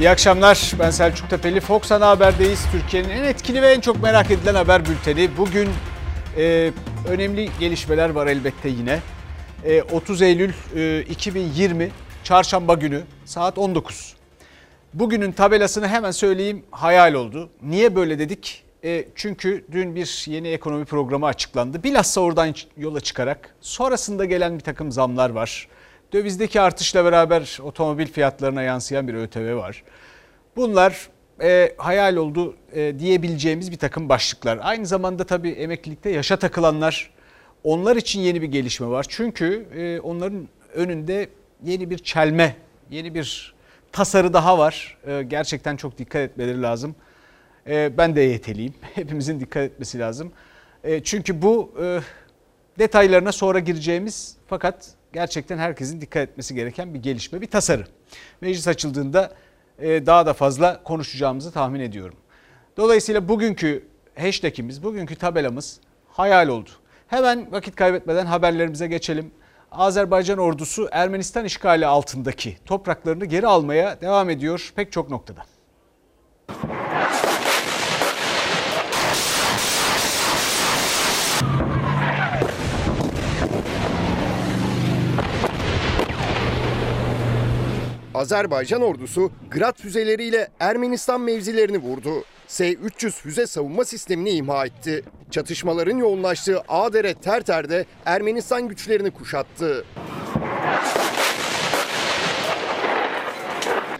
İyi akşamlar. Ben Selçuk Tepeli. Fox Ana Haber'deyiz. Türkiye'nin en etkili ve en çok merak edilen haber bülteni. Bugün e, önemli gelişmeler var elbette yine. E, 30 Eylül e, 2020 Çarşamba günü saat 19. Bugünün tabelasını hemen söyleyeyim hayal oldu. Niye böyle dedik? E, çünkü dün bir yeni ekonomi programı açıklandı. Bilhassa oradan yola çıkarak sonrasında gelen bir takım zamlar var. Dövizdeki artışla beraber otomobil fiyatlarına yansıyan bir ÖTV var. Bunlar e, hayal oldu e, diyebileceğimiz bir takım başlıklar. Aynı zamanda tabii emeklilikte yaşa takılanlar onlar için yeni bir gelişme var. Çünkü e, onların önünde yeni bir çelme, yeni bir tasarı daha var. E, gerçekten çok dikkat etmeleri lazım. E, ben de EYT'liyim. Hepimizin dikkat etmesi lazım. E, çünkü bu e, detaylarına sonra gireceğimiz fakat gerçekten herkesin dikkat etmesi gereken bir gelişme, bir tasarı. Meclis açıldığında e, daha da fazla konuşacağımızı tahmin ediyorum. Dolayısıyla bugünkü hashtagimiz, bugünkü tabelamız hayal oldu. Hemen vakit kaybetmeden haberlerimize geçelim. Azerbaycan ordusu Ermenistan işgali altındaki topraklarını geri almaya devam ediyor pek çok noktada. Azerbaycan ordusu Grad füzeleriyle Ermenistan mevzilerini vurdu. S-300 füze savunma sistemini imha etti. Çatışmaların yoğunlaştığı Adere Terter'de Ermenistan güçlerini kuşattı.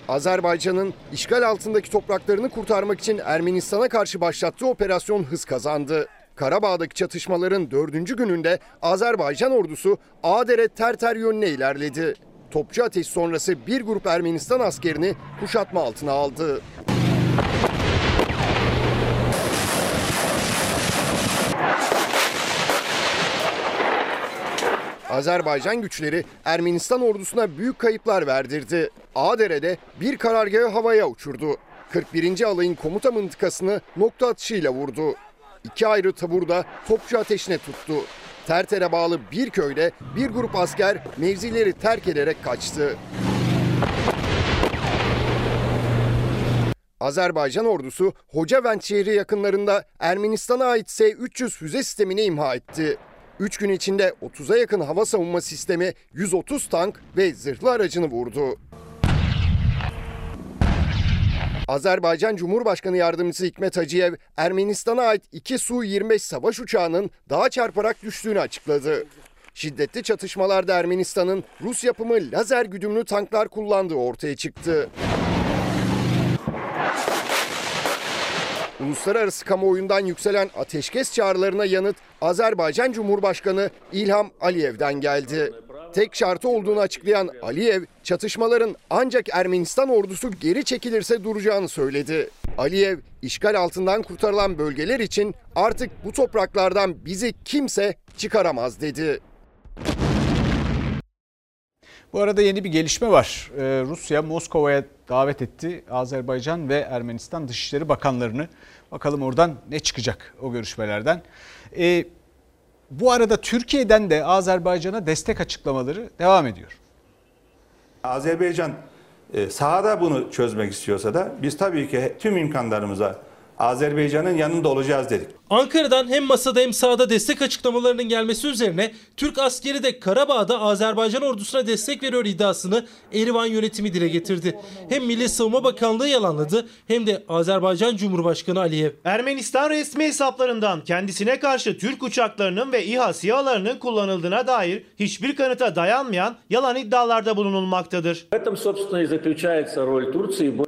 Azerbaycan'ın işgal altındaki topraklarını kurtarmak için Ermenistan'a karşı başlattığı operasyon hız kazandı. Karabağ'daki çatışmaların dördüncü gününde Azerbaycan ordusu Adere Terter yönüne ilerledi. Topçu ateş sonrası bir grup Ermenistan askerini kuşatma altına aldı. Azerbaycan güçleri Ermenistan ordusuna büyük kayıplar verdirdi. Ağdere'de bir karargahı havaya uçurdu. 41. alayın komuta mıntıkasını nokta atışıyla vurdu. İki ayrı taburda topçu ateşine tuttu. Terter'e bağlı bir köyde bir grup asker mevzileri terk ederek kaçtı. Azerbaycan ordusu Hocavent şehri yakınlarında Ermenistan'a ait S-300 füze sistemini imha etti. 3 gün içinde 30'a yakın hava savunma sistemi, 130 tank ve zırhlı aracını vurdu. Azerbaycan Cumhurbaşkanı Yardımcısı Hikmet Hacıyev, Ermenistan'a ait iki Su-25 savaş uçağının dağa çarparak düştüğünü açıkladı. Şiddetli çatışmalarda Ermenistan'ın Rus yapımı lazer güdümlü tanklar kullandığı ortaya çıktı. Uluslararası kamuoyundan yükselen ateşkes çağrılarına yanıt Azerbaycan Cumhurbaşkanı İlham Aliyev'den geldi. Tek şartı olduğunu açıklayan Aliyev, çatışmaların ancak Ermenistan ordusu geri çekilirse duracağını söyledi. Aliyev, işgal altından kurtarılan bölgeler için artık bu topraklardan bizi kimse çıkaramaz dedi. Bu arada yeni bir gelişme var. Ee, Rusya Moskova'ya davet etti Azerbaycan ve Ermenistan Dışişleri Bakanlarını. Bakalım oradan ne çıkacak o görüşmelerden. Ee, bu arada Türkiye'den de Azerbaycan'a destek açıklamaları devam ediyor. Azerbaycan e, sahada bunu çözmek istiyorsa da biz tabii ki tüm imkanlarımıza Azerbaycan'ın yanında olacağız dedik. Ankara'dan hem masada hem sahada destek açıklamalarının gelmesi üzerine Türk askeri de Karabağ'da Azerbaycan ordusuna destek veriyor iddiasını Erivan yönetimi dile getirdi. Hem Milli Savunma Bakanlığı yalanladı hem de Azerbaycan Cumhurbaşkanı Aliyev. Ermenistan resmi hesaplarından kendisine karşı Türk uçaklarının ve İHA SİHA'larının kullanıldığına dair hiçbir kanıta dayanmayan yalan iddialarda bulunulmaktadır.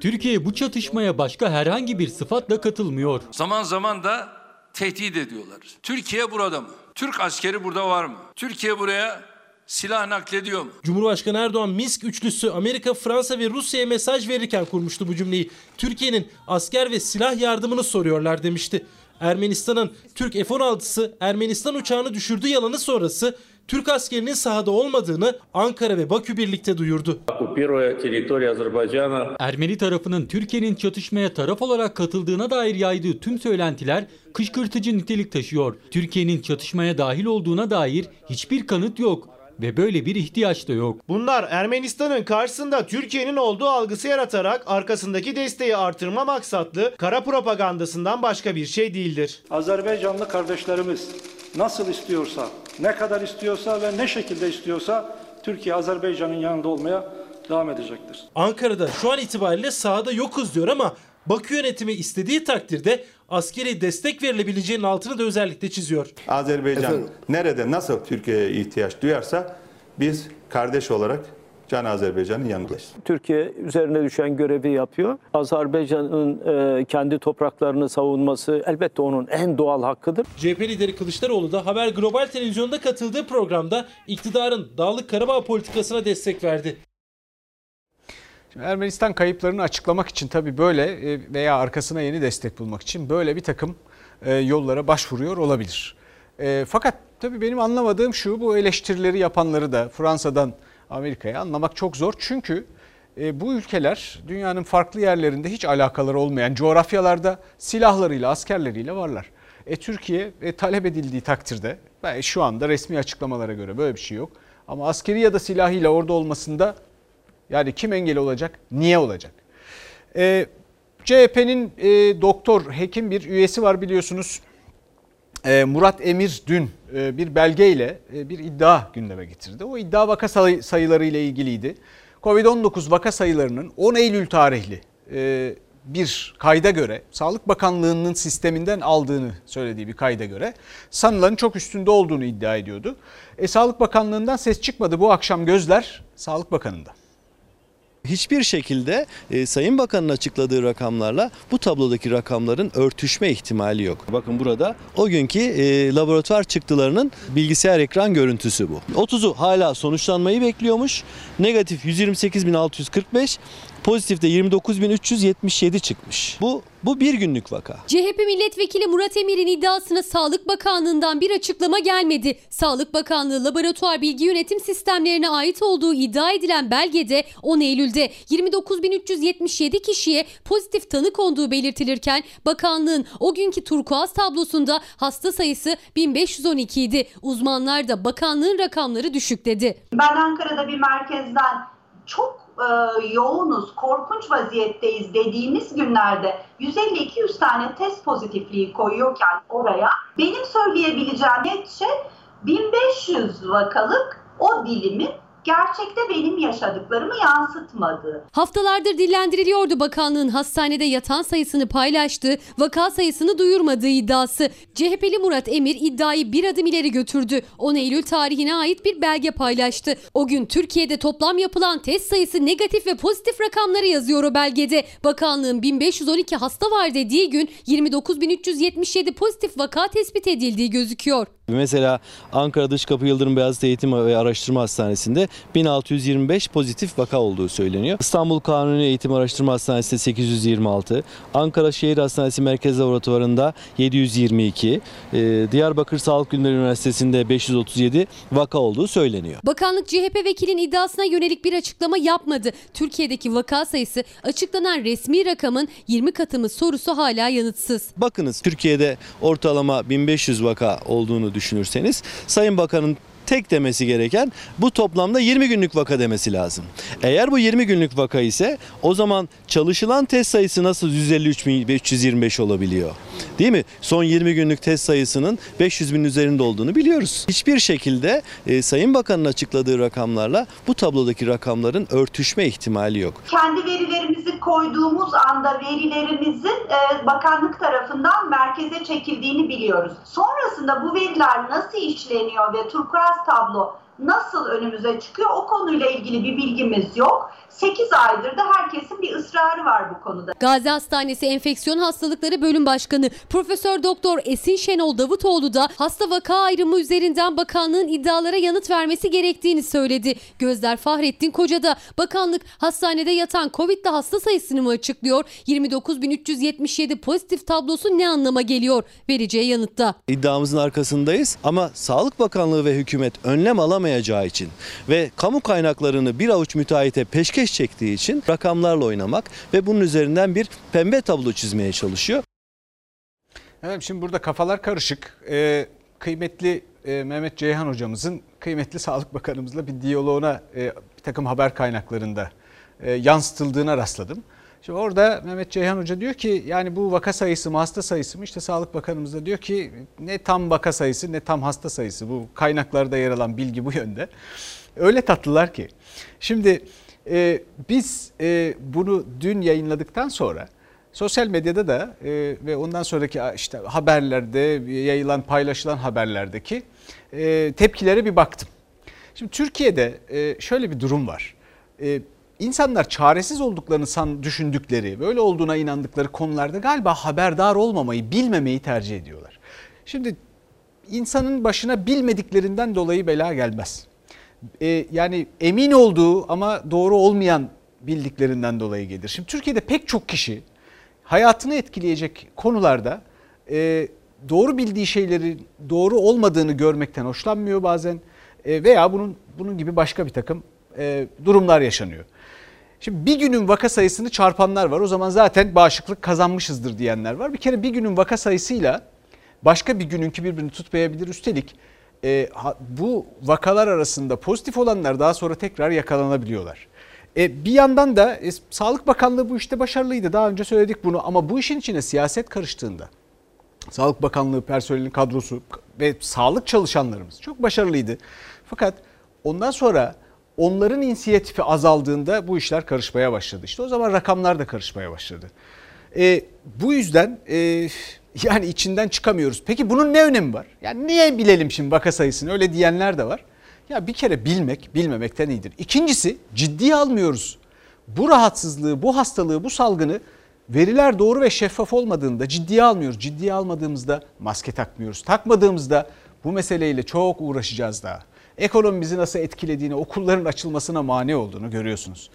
Türkiye bu çatışmaya başka herhangi bir sıfatla katılmıyor. Zaman zaman da tehdit ediyorlar. Türkiye burada mı? Türk askeri burada var mı? Türkiye buraya silah naklediyor mu? Cumhurbaşkanı Erdoğan Minsk üçlüsü Amerika, Fransa ve Rusya'ya mesaj verirken kurmuştu bu cümleyi. Türkiye'nin asker ve silah yardımını soruyorlar demişti. Ermenistan'ın Türk F-16'sı Ermenistan uçağını düşürdüğü yalanı sonrası Türk askerinin sahada olmadığını Ankara ve Bakü birlikte duyurdu. Ermeni tarafının Türkiye'nin çatışmaya taraf olarak katıldığına dair yaydığı tüm söylentiler kışkırtıcı nitelik taşıyor. Türkiye'nin çatışmaya dahil olduğuna dair hiçbir kanıt yok. ve böyle bir ihtiyaç da yok. Bunlar Ermenistan'ın karşısında Türkiye'nin olduğu algısı yaratarak arkasındaki desteği artırma maksatlı kara propagandasından başka bir şey değildir. Azerbaycanlı kardeşlerimiz nasıl istiyorsa, ne kadar istiyorsa ve ne şekilde istiyorsa Türkiye Azerbaycan'ın yanında olmaya devam edecektir. Ankara'da şu an itibariyle sahada yokuz diyor ama Bakü yönetimi istediği takdirde askeri destek verilebileceğinin altını da özellikle çiziyor. Azerbaycan Efendim? nerede nasıl Türkiye'ye ihtiyaç duyarsa biz kardeş olarak Can Azerbaycan'ın yanındayız. Türkiye üzerine düşen görevi yapıyor. Azerbaycan'ın e, kendi topraklarını savunması elbette onun en doğal hakkıdır. CHP lideri Kılıçdaroğlu da Haber Global Televizyon'da katıldığı programda iktidarın Dağlık Karabağ politikasına destek verdi. Şimdi Ermenistan kayıplarını açıklamak için tabii böyle e, veya arkasına yeni destek bulmak için böyle bir takım e, yollara başvuruyor olabilir. E, Fakat tabii benim anlamadığım şu bu eleştirileri yapanları da Fransa'dan Amerika'ya anlamak çok zor. Çünkü e, bu ülkeler dünyanın farklı yerlerinde hiç alakaları olmayan coğrafyalarda silahlarıyla askerleriyle varlar. E, Türkiye e, talep edildiği takdirde şu anda resmi açıklamalara göre böyle bir şey yok. Ama askeri ya da silahıyla orada olmasında yani kim engel olacak? Niye olacak? Ee, CHP'nin e, doktor, hekim bir üyesi var biliyorsunuz. Ee, Murat Emir dün e, bir belgeyle e, bir iddia gündeme getirdi. O iddia vaka sayı, sayıları ile ilgiliydi. Covid-19 vaka sayılarının 10 Eylül tarihli e, bir kayda göre Sağlık Bakanlığı'nın sisteminden aldığını söylediği bir kayda göre sanılanın çok üstünde olduğunu iddia ediyordu. E, Sağlık Bakanlığı'ndan ses çıkmadı bu akşam gözler Sağlık Bakanı'nda. Hiçbir şekilde e, Sayın Bakan'ın açıkladığı rakamlarla bu tablodaki rakamların örtüşme ihtimali yok. Bakın burada o günkü e, laboratuvar çıktılarının bilgisayar ekran görüntüsü bu. 30'u hala sonuçlanmayı bekliyormuş. Negatif 128.645, pozitif de 29.377 çıkmış. Bu bu bir günlük vaka. CHP milletvekili Murat Emir'in iddiasına Sağlık Bakanlığı'ndan bir açıklama gelmedi. Sağlık Bakanlığı laboratuvar bilgi yönetim sistemlerine ait olduğu iddia edilen belgede 10 Eylül'de 29.377 kişiye pozitif tanı konduğu belirtilirken bakanlığın o günkü turkuaz tablosunda hasta sayısı 1512 idi. Uzmanlar da bakanlığın rakamları düşük dedi. Ben Ankara'da bir merkezden çok e, yoğunuz, korkunç vaziyetteyiz dediğimiz günlerde 150-200 tane test pozitifliği koyuyorken oraya benim söyleyebileceğim net şey 1500 vakalık o dilimin gerçekte benim yaşadıklarımı yansıtmadığı. Haftalardır dillendiriliyordu bakanlığın hastanede yatan sayısını paylaştığı, vaka sayısını duyurmadığı iddiası. CHP'li Murat Emir iddiayı bir adım ileri götürdü. 10 Eylül tarihine ait bir belge paylaştı. O gün Türkiye'de toplam yapılan test sayısı negatif ve pozitif rakamları yazıyor o belgede. Bakanlığın 1512 hasta var dediği gün 29.377 pozitif vaka tespit edildiği gözüküyor. Mesela Ankara Dışkapı Yıldırım Beyazıt Eğitim ve Araştırma Hastanesi'nde 1625 pozitif vaka olduğu söyleniyor. İstanbul Kanuni Eğitim Araştırma Hastanesi'nde 826, Ankara Şehir Hastanesi Merkez Laboratuvarı'nda 722, e, Diyarbakır Sağlık Günleri Üniversitesi'nde 537 vaka olduğu söyleniyor. Bakanlık CHP vekilin iddiasına yönelik bir açıklama yapmadı. Türkiye'deki vaka sayısı açıklanan resmi rakamın 20 katı mı sorusu hala yanıtsız. Bakınız Türkiye'de ortalama 1500 vaka olduğunu düşünürseniz Sayın Bakan'ın tek demesi gereken bu toplamda 20 günlük vaka demesi lazım. Eğer bu 20 günlük vaka ise o zaman çalışılan test sayısı nasıl 153.325 olabiliyor? Değil mi? Son 20 günlük test sayısının 500 bin üzerinde olduğunu biliyoruz. Hiçbir şekilde e, Sayın Bakan'ın açıkladığı rakamlarla bu tablodaki rakamların örtüşme ihtimali yok. Kendi verilerimizi koyduğumuz anda verilerimizin e, bakanlık tarafından merkeze çekildiğini biliyoruz. Sonrasında bu veriler nasıl işleniyor ve turkuaz tablo nasıl önümüze çıkıyor o konuyla ilgili bir bilgimiz yok. 8 aydır da herkesin bir ısrarı var bu konuda. Gazi Hastanesi Enfeksiyon Hastalıkları Bölüm Başkanı Profesör Doktor Esin Şenol Davutoğlu da hasta vaka ayrımı üzerinden bakanlığın iddialara yanıt vermesi gerektiğini söyledi. Gözler Fahrettin Koca da bakanlık hastanede yatan Covid'li hasta sayısını mı açıklıyor? 29.377 pozitif tablosu ne anlama geliyor? Vereceği yanıtta. İddiamızın arkasındayız ama Sağlık Bakanlığı ve hükümet önlem alamayacağı için ve kamu kaynaklarını bir avuç müteahhite peşkeş çektiği için rakamlarla oynamak ve bunun üzerinden bir pembe tablo çizmeye çalışıyor. Evet şimdi burada kafalar karışık. Ee, kıymetli e, Mehmet Ceyhan hocamızın kıymetli Sağlık Bakanımızla bir diyaloğuna e, bir takım haber kaynaklarında e, yansıtıldığına rastladım. Şimdi orada Mehmet Ceyhan Hoca diyor ki yani bu vaka sayısı mı hasta sayısı mı? İşte Sağlık Bakanımız da diyor ki ne tam vaka sayısı ne tam hasta sayısı. Bu kaynaklarda yer alan bilgi bu yönde. Öyle tatlılar ki. Şimdi e, biz e, bunu dün yayınladıktan sonra sosyal medyada da e, ve ondan sonraki işte haberlerde yayılan paylaşılan haberlerdeki e, tepkilere bir baktım. Şimdi Türkiye'de e, şöyle bir durum var. E, insanlar çaresiz olduklarını san, düşündükleri, böyle olduğuna inandıkları konularda galiba haberdar olmamayı, bilmemeyi tercih ediyorlar. Şimdi insanın başına bilmediklerinden dolayı bela gelmez. Ee, yani emin olduğu ama doğru olmayan bildiklerinden dolayı gelir. Şimdi Türkiye'de pek çok kişi hayatını etkileyecek konularda e, doğru bildiği şeylerin doğru olmadığını görmekten hoşlanmıyor bazen e, veya bunun bunun gibi başka bir takım e, durumlar yaşanıyor. Şimdi bir günün vaka sayısını çarpanlar var. O zaman zaten bağışıklık kazanmışızdır diyenler var. Bir kere bir günün vaka sayısıyla başka bir gününki birbirini tutmayabilir. Üstelik e, bu vakalar arasında pozitif olanlar daha sonra tekrar yakalanabiliyorlar. E, bir yandan da e, Sağlık Bakanlığı bu işte başarılıydı. Daha önce söyledik bunu ama bu işin içine siyaset karıştığında Sağlık Bakanlığı personelinin kadrosu ve sağlık çalışanlarımız çok başarılıydı. Fakat ondan sonra onların inisiyatifi azaldığında bu işler karışmaya başladı. İşte o zaman rakamlar da karışmaya başladı. E, bu yüzden e, yani içinden çıkamıyoruz. Peki bunun ne önemi var? Yani niye bilelim şimdi vaka sayısını öyle diyenler de var. Ya bir kere bilmek bilmemekten iyidir. İkincisi ciddiye almıyoruz. Bu rahatsızlığı, bu hastalığı, bu salgını veriler doğru ve şeffaf olmadığında ciddiye almıyoruz. Ciddiye almadığımızda maske takmıyoruz. Takmadığımızda bu meseleyle çok uğraşacağız daha. Ekonomimizi nasıl etkilediğini, okulların açılmasına mani olduğunu görüyorsunuz.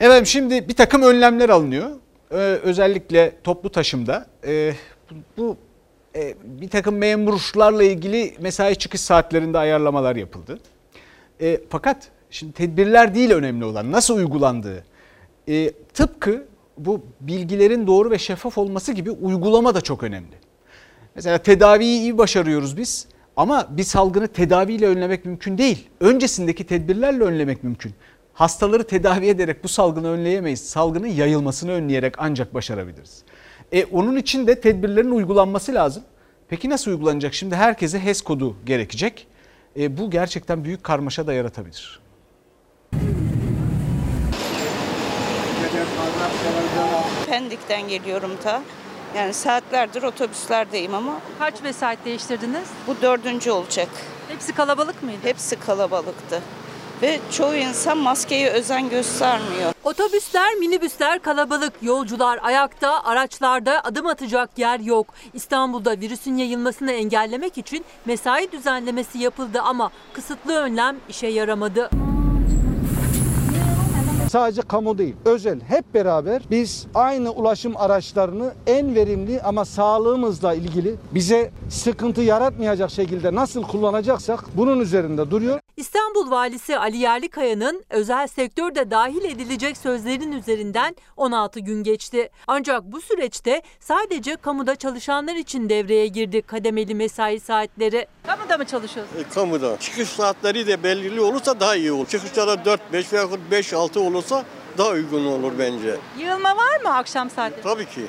Evet şimdi bir takım önlemler alınıyor. Ee, özellikle toplu taşımda. Ee, bu e, bir takım memurlarla ilgili mesai çıkış saatlerinde ayarlamalar yapıldı. E, fakat şimdi tedbirler değil önemli olan nasıl uygulandığı. E, tıpkı bu bilgilerin doğru ve şeffaf olması gibi uygulama da çok önemli. Mesela tedaviyi iyi başarıyoruz biz ama bir salgını tedaviyle önlemek mümkün değil. Öncesindeki tedbirlerle önlemek mümkün. Hastaları tedavi ederek bu salgını önleyemeyiz. Salgının yayılmasını önleyerek ancak başarabiliriz. E, onun için de tedbirlerin uygulanması lazım. Peki nasıl uygulanacak? Şimdi herkese HES kodu gerekecek. E, bu gerçekten büyük karmaşa da yaratabilir. Pendik'ten geliyorum ta. Yani saatlerdir otobüslerdeyim ama Kaç vesait değiştirdiniz? bu dördüncü olacak. Hepsi kalabalık mıydı? Hepsi kalabalıktı. Ve çoğu insan maskeye özen göstermiyor. Otobüsler, minibüsler kalabalık, yolcular ayakta, araçlarda adım atacak yer yok. İstanbul'da virüsün yayılmasını engellemek için mesai düzenlemesi yapıldı ama kısıtlı önlem işe yaramadı. Sadece kamu değil, özel hep beraber biz aynı ulaşım araçlarını en verimli ama sağlığımızla ilgili bize sıkıntı yaratmayacak şekilde nasıl kullanacaksak bunun üzerinde duruyor. İstanbul Valisi Ali Yerlikaya'nın özel sektör de dahil edilecek sözlerin üzerinden 16 gün geçti. Ancak bu süreçte sadece kamuda çalışanlar için devreye girdi kademeli mesai saatleri. Kamuda mı çalışıyorsunuz? E, kamuda. Çıkış saatleri de belirli olursa daha iyi olur. Çıkışlara 4, 5 veya 5, 6 olursa daha uygun olur bence. Yığılma var mı akşam saatleri? Tabii ki.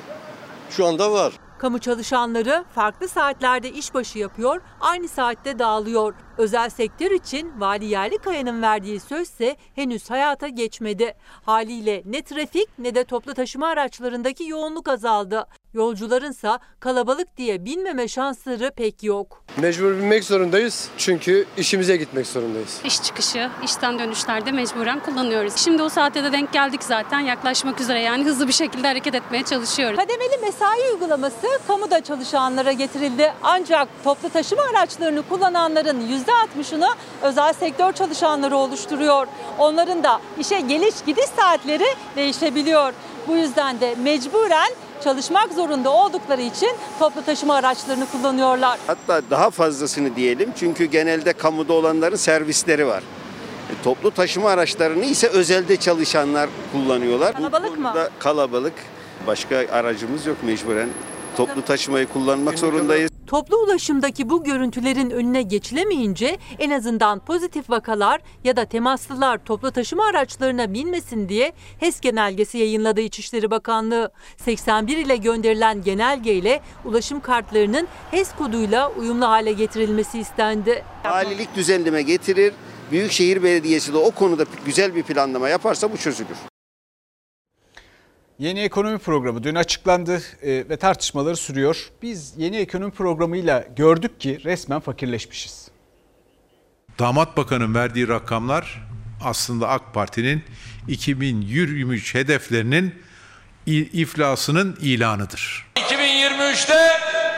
Şu anda var. Kamu çalışanları farklı saatlerde işbaşı yapıyor, aynı saatte dağılıyor. Özel sektör için Vali Yerlikaya'nın verdiği sözse henüz hayata geçmedi. Haliyle ne trafik ne de toplu taşıma araçlarındaki yoğunluk azaldı. Yolcularınsa kalabalık diye binmeme şansları pek yok. Mecbur binmek zorundayız çünkü işimize gitmek zorundayız. İş çıkışı, işten dönüşlerde mecburen kullanıyoruz. Şimdi o saate de denk geldik zaten yaklaşmak üzere yani hızlı bir şekilde hareket etmeye çalışıyoruz. Kademeli mesai uygulaması kamuda çalışanlara getirildi. Ancak toplu taşıma araçlarını kullananların %60'ını özel sektör çalışanları oluşturuyor. Onların da işe geliş gidiş saatleri değişebiliyor. Bu yüzden de mecburen çalışmak zorunda oldukları için toplu taşıma araçlarını kullanıyorlar. Hatta daha fazlasını diyelim çünkü genelde kamuda olanların servisleri var. E, Toplu taşıma araçlarını ise özelde çalışanlar kullanıyorlar. Kalabalık mı? Da kalabalık. Başka aracımız yok mecburen. Toplu taşımayı kullanmak zorundayız. Toplu ulaşımdaki bu görüntülerin önüne geçilemeyince en azından pozitif vakalar ya da temaslılar toplu taşıma araçlarına binmesin diye HES genelgesi yayınladı İçişleri Bakanlığı. 81 ile gönderilen genelgeyle ulaşım kartlarının HES koduyla uyumlu hale getirilmesi istendi. Valilik düzenleme getirir. Büyükşehir Belediyesi de o konuda güzel bir planlama yaparsa bu çözülür. Yeni ekonomi programı dün açıklandı e, ve tartışmaları sürüyor. Biz yeni ekonomi programıyla gördük ki resmen fakirleşmişiz. Damat Bakan'ın verdiği rakamlar aslında AK Parti'nin 2023 hedeflerinin iflasının ilanıdır. 2023'te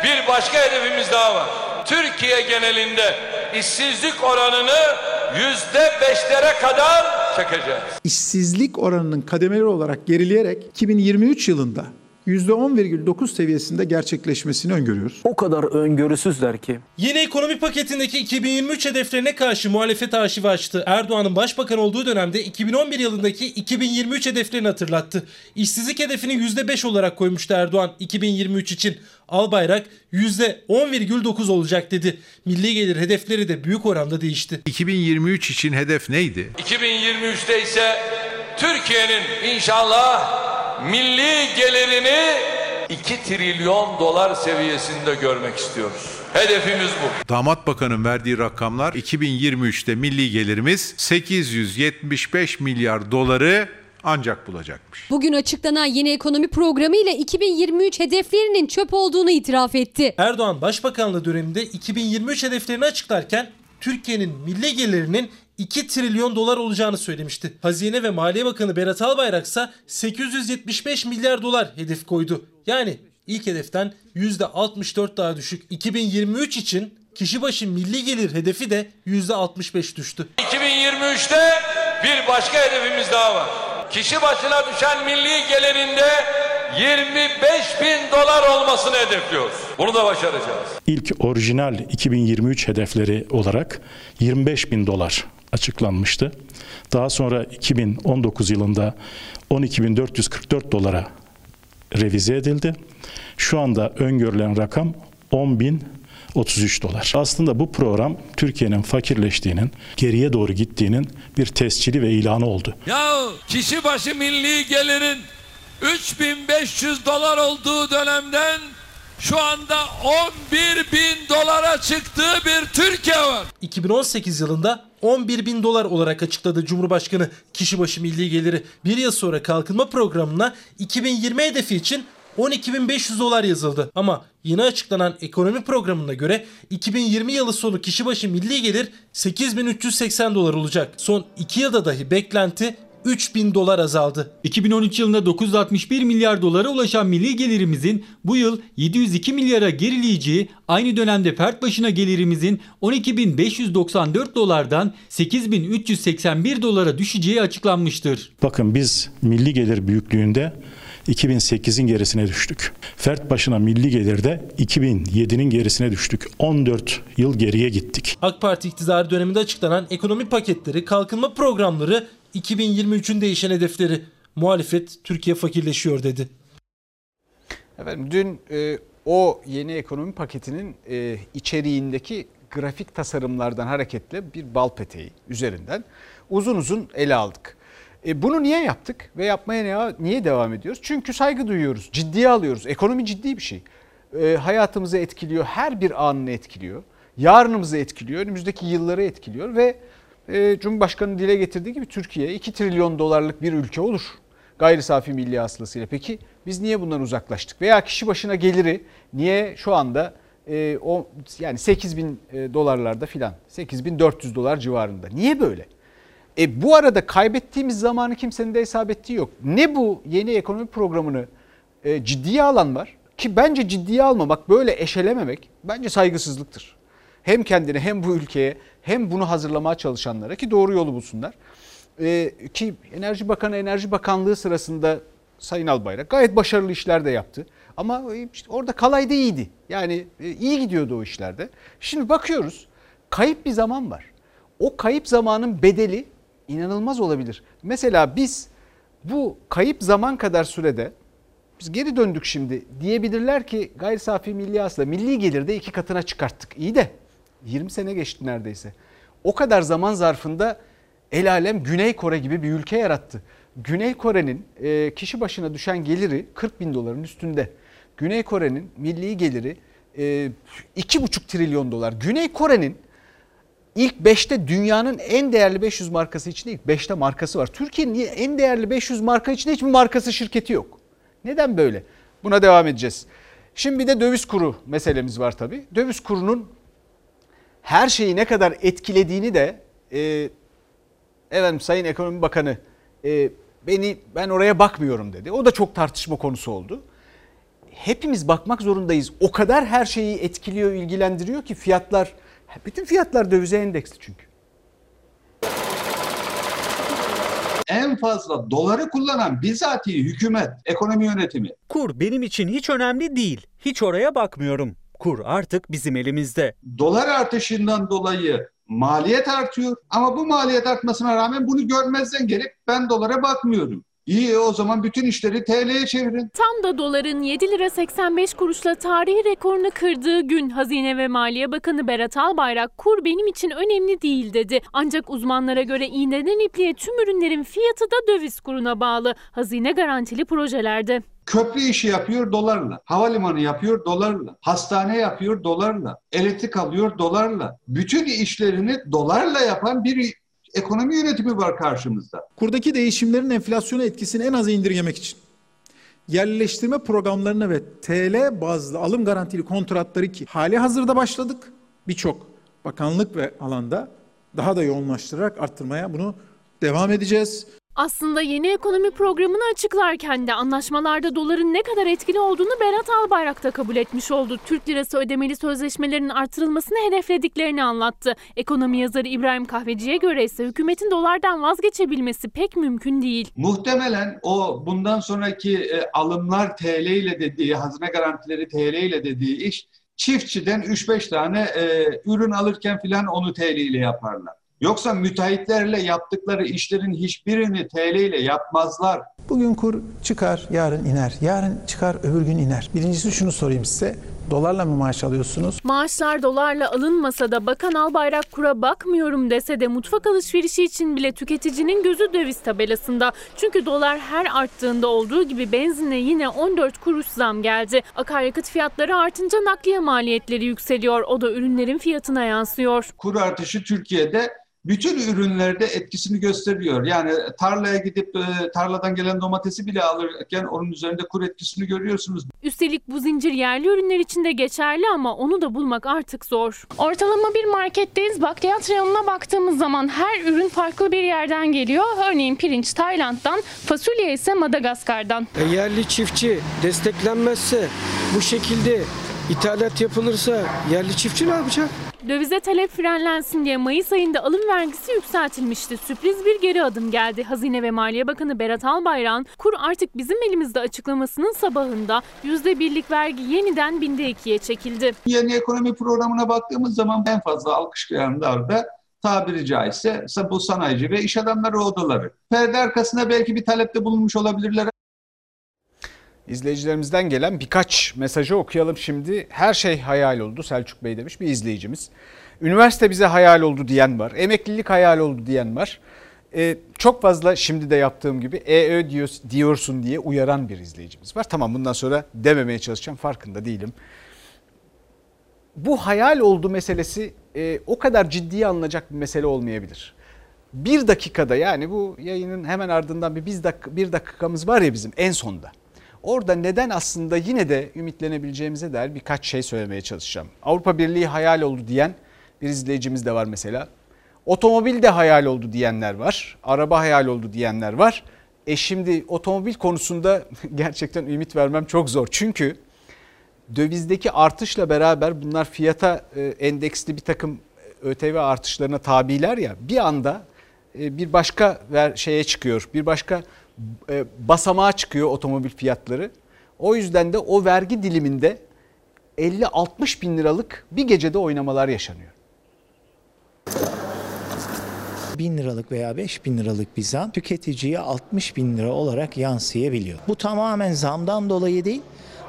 bir başka hedefimiz daha var. Türkiye genelinde işsizlik oranını yüzde beşlere kadar çekeceğiz. İşsizlik oranının kademeli olarak gerileyerek 2023 yılında %10,9 seviyesinde gerçekleşmesini öngörüyoruz. O kadar öngörüsüzler ki. Yeni ekonomi paketindeki 2023 hedeflerine karşı muhalefet arşivi açtı. Erdoğan'ın başbakan olduğu dönemde 2011 yılındaki 2023 hedeflerini hatırlattı. İşsizlik hedefini %5 olarak koymuştu Erdoğan 2023 için. Albayrak %10,9 olacak dedi. Milli gelir hedefleri de büyük oranda değişti. 2023 için hedef neydi? 2023'te ise Türkiye'nin inşallah milli gelirini 2 trilyon dolar seviyesinde görmek istiyoruz. Hedefimiz bu. Damat Bakan'ın verdiği rakamlar 2023'te milli gelirimiz 875 milyar doları ancak bulacakmış. Bugün açıklanan yeni ekonomi programı ile 2023 hedeflerinin çöp olduğunu itiraf etti. Erdoğan Başbakanlığı döneminde 2023 hedeflerini açıklarken Türkiye'nin milli gelirinin 2 trilyon dolar olacağını söylemişti. Hazine ve Maliye Bakanı Berat Albayrak ise 875 milyar dolar hedef koydu. Yani ilk hedeften %64 daha düşük. 2023 için kişi başı milli gelir hedefi de %65 düştü. 2023'te bir başka hedefimiz daha var. Kişi başına düşen milli gelirinde 25 bin dolar olmasını hedefliyoruz. Bunu da başaracağız. İlk orijinal 2023 hedefleri olarak 25 bin dolar açıklanmıştı. Daha sonra 2019 yılında 12.444 dolara revize edildi. Şu anda öngörülen rakam 10.033 dolar. Aslında bu program Türkiye'nin fakirleştiğinin, geriye doğru gittiğinin bir tescili ve ilanı oldu. Ya kişi başı milli gelirin 3500 dolar olduğu dönemden şu anda 11 bin dolara çıktığı bir Türkiye var. 2018 yılında 11 bin dolar olarak açıkladı Cumhurbaşkanı kişi başı milli geliri. Bir yıl sonra kalkınma programına 2020 hedefi için 12.500 dolar yazıldı. Ama yeni açıklanan ekonomi programına göre 2020 yılı sonu kişi başı milli gelir 8.380 dolar olacak. Son 2 yılda dahi beklenti 3000 dolar azaldı. 2013 yılında 961 milyar dolara ulaşan milli gelirimizin bu yıl 702 milyara gerileyeceği, aynı dönemde fert başına gelirimizin 12.594 dolardan 8.381 dolara düşeceği açıklanmıştır. Bakın biz milli gelir büyüklüğünde 2008'in gerisine düştük. Fert başına milli gelirde 2007'nin gerisine düştük. 14 yıl geriye gittik. AK Parti iktidarı döneminde açıklanan ekonomi paketleri, kalkınma programları 2023'ün değişen hedefleri. Muhalefet Türkiye fakirleşiyor dedi. Efendim dün e, o yeni ekonomi paketinin e, içeriğindeki grafik tasarımlardan hareketle bir bal peteği üzerinden uzun uzun ele aldık. E, bunu niye yaptık ve yapmaya niye devam ediyoruz? Çünkü saygı duyuyoruz, ciddiye alıyoruz. Ekonomi ciddi bir şey. E, hayatımızı etkiliyor, her bir anını etkiliyor. Yarınımızı etkiliyor, önümüzdeki yılları etkiliyor ve e, Cumhurbaşkanı dile getirdiği gibi Türkiye 2 trilyon dolarlık bir ülke olur. Gayri safi milli hasılasıyla. Peki biz niye bundan uzaklaştık? Veya kişi başına geliri niye şu anda e, o yani 8 bin e, dolarlarda filan 8400 dolar civarında. Niye böyle? E bu arada kaybettiğimiz zamanı kimsenin de hesap ettiği yok. Ne bu yeni ekonomi programını e, ciddiye alan var ki bence ciddiye almamak böyle eşelememek bence saygısızlıktır. Hem kendine hem bu ülkeye hem bunu hazırlamaya çalışanlara ki doğru yolu bulsunlar. E, ki Enerji Bakanı Enerji Bakanlığı sırasında Sayın Albayrak gayet başarılı işler de yaptı. Ama işte orada kalayda iyiydi. Yani e, iyi gidiyordu o işlerde. Şimdi bakıyoruz kayıp bir zaman var. O kayıp zamanın bedeli inanılmaz olabilir. Mesela biz bu kayıp zaman kadar sürede Biz geri döndük şimdi. Diyebilirler ki gayri safi milli hasıla milli gelirde iki katına çıkarttık. İyi de 20 sene geçti neredeyse. O kadar zaman zarfında el alem Güney Kore gibi bir ülke yarattı. Güney Kore'nin e, kişi başına düşen geliri 40 bin doların üstünde. Güney Kore'nin milli geliri e, 2,5 trilyon dolar. Güney Kore'nin ilk 5'te dünyanın en değerli 500 markası içinde ilk 5'te markası var. Türkiye'nin en değerli 500 marka içinde hiçbir markası şirketi yok. Neden böyle? Buna devam edeceğiz. Şimdi bir de döviz kuru meselemiz var tabii. Döviz kurunun her şeyi ne kadar etkilediğini de e, efendim Sayın Ekonomi Bakanı e, beni ben oraya bakmıyorum dedi. O da çok tartışma konusu oldu. Hepimiz bakmak zorundayız. O kadar her şeyi etkiliyor, ilgilendiriyor ki fiyatlar bütün fiyatlar dövize endeksli çünkü. en fazla doları kullanan bizatihi hükümet, ekonomi yönetimi. Kur benim için hiç önemli değil. Hiç oraya bakmıyorum. Kur artık bizim elimizde. Dolar artışından dolayı maliyet artıyor ama bu maliyet artmasına rağmen bunu görmezden gelip ben dolara bakmıyorum. İyi o zaman bütün işleri TL'ye çevirin. Tam da doların 7 lira 85 kuruşla tarihi rekorunu kırdığı gün Hazine ve Maliye Bakanı Berat Albayrak kur benim için önemli değil dedi. Ancak uzmanlara göre iğneden ipliğe tüm ürünlerin fiyatı da döviz kuruna bağlı. Hazine garantili projelerde. Köprü işi yapıyor dolarla. Havalimanı yapıyor dolarla. Hastane yapıyor dolarla. Elektrik alıyor dolarla. Bütün işlerini dolarla yapan bir ekonomi yönetimi var karşımızda. Kurdaki değişimlerin enflasyona etkisini en aza indirgemek için yerleştirme programlarına ve TL bazlı alım garantili kontratları ki hali hazırda başladık. Birçok bakanlık ve alanda daha da yoğunlaştırarak arttırmaya bunu devam edeceğiz. Aslında yeni ekonomi programını açıklarken de anlaşmalarda doların ne kadar etkili olduğunu Berat Albayrak da kabul etmiş oldu. Türk lirası ödemeli sözleşmelerin artırılmasını hedeflediklerini anlattı. Ekonomi yazarı İbrahim Kahveci'ye göre ise hükümetin dolardan vazgeçebilmesi pek mümkün değil. Muhtemelen o bundan sonraki e, alımlar TL ile dediği, hazine garantileri TL ile dediği iş çiftçiden 3-5 tane e, ürün alırken filan onu TL ile yaparlar. Yoksa müteahhitlerle yaptıkları işlerin hiçbirini TL ile yapmazlar. Bugün kur çıkar, yarın iner. Yarın çıkar, öbür gün iner. Birincisi şunu sorayım size. Dolarla mı maaş alıyorsunuz? Maaşlar dolarla alınmasa da Bakan Albayrak kura bakmıyorum dese de mutfak alışverişi için bile tüketicinin gözü döviz tabelasında. Çünkü dolar her arttığında olduğu gibi benzine yine 14 kuruş zam geldi. Akaryakıt fiyatları artınca nakliye maliyetleri yükseliyor. O da ürünlerin fiyatına yansıyor. Kur artışı Türkiye'de bütün ürünlerde etkisini gösteriyor. Yani tarlaya gidip e, tarladan gelen domatesi bile alırken onun üzerinde kur etkisini görüyorsunuz. Üstelik bu zincir yerli ürünler için de geçerli ama onu da bulmak artık zor. Ortalama bir marketteyiz. Bakliyat reyonuna baktığımız zaman her ürün farklı bir yerden geliyor. Örneğin pirinç Tayland'dan, fasulye ise Madagaskar'dan. E, yerli çiftçi desteklenmezse bu şekilde ithalat yapılırsa yerli çiftçi ne yapacak? Dövize talep frenlensin diye Mayıs ayında alım vergisi yükseltilmişti. Sürpriz bir geri adım geldi. Hazine ve Maliye Bakanı Berat Albayrak'ın kur artık bizim elimizde açıklamasının sabahında %1'lik vergi yeniden binde ikiye çekildi. Yeni ekonomi programına baktığımız zaman en fazla alkışlayanlar da tabiri caizse bu sanayici ve iş adamları odaları. Perde arkasında belki bir talepte bulunmuş olabilirler İzleyicilerimizden gelen birkaç mesajı okuyalım şimdi. Her şey hayal oldu Selçuk Bey demiş bir izleyicimiz. Üniversite bize hayal oldu diyen var. Emeklilik hayal oldu diyen var. Ee, çok fazla şimdi de yaptığım gibi EÖ diyorsun diye uyaran bir izleyicimiz var. Tamam bundan sonra dememeye çalışacağım farkında değilim. Bu hayal oldu meselesi e, o kadar ciddiye alınacak bir mesele olmayabilir. Bir dakikada yani bu yayının hemen ardından bir, bir, dakika, bir dakikamız var ya bizim en sonda. Orada neden aslında yine de ümitlenebileceğimize dair birkaç şey söylemeye çalışacağım. Avrupa Birliği hayal oldu diyen bir izleyicimiz de var mesela. Otomobil de hayal oldu diyenler var. Araba hayal oldu diyenler var. E şimdi otomobil konusunda gerçekten ümit vermem çok zor. Çünkü dövizdeki artışla beraber bunlar fiyata e, endeksli bir takım e, ÖTV artışlarına tabiler ya bir anda e, bir başka şeye çıkıyor. Bir başka basamağa çıkıyor otomobil fiyatları. O yüzden de o vergi diliminde 50-60 bin liralık bir gecede oynamalar yaşanıyor. 1000 liralık veya 5000 liralık bir zam tüketiciye 60 bin lira olarak yansıyabiliyor. Bu tamamen zamdan dolayı değil,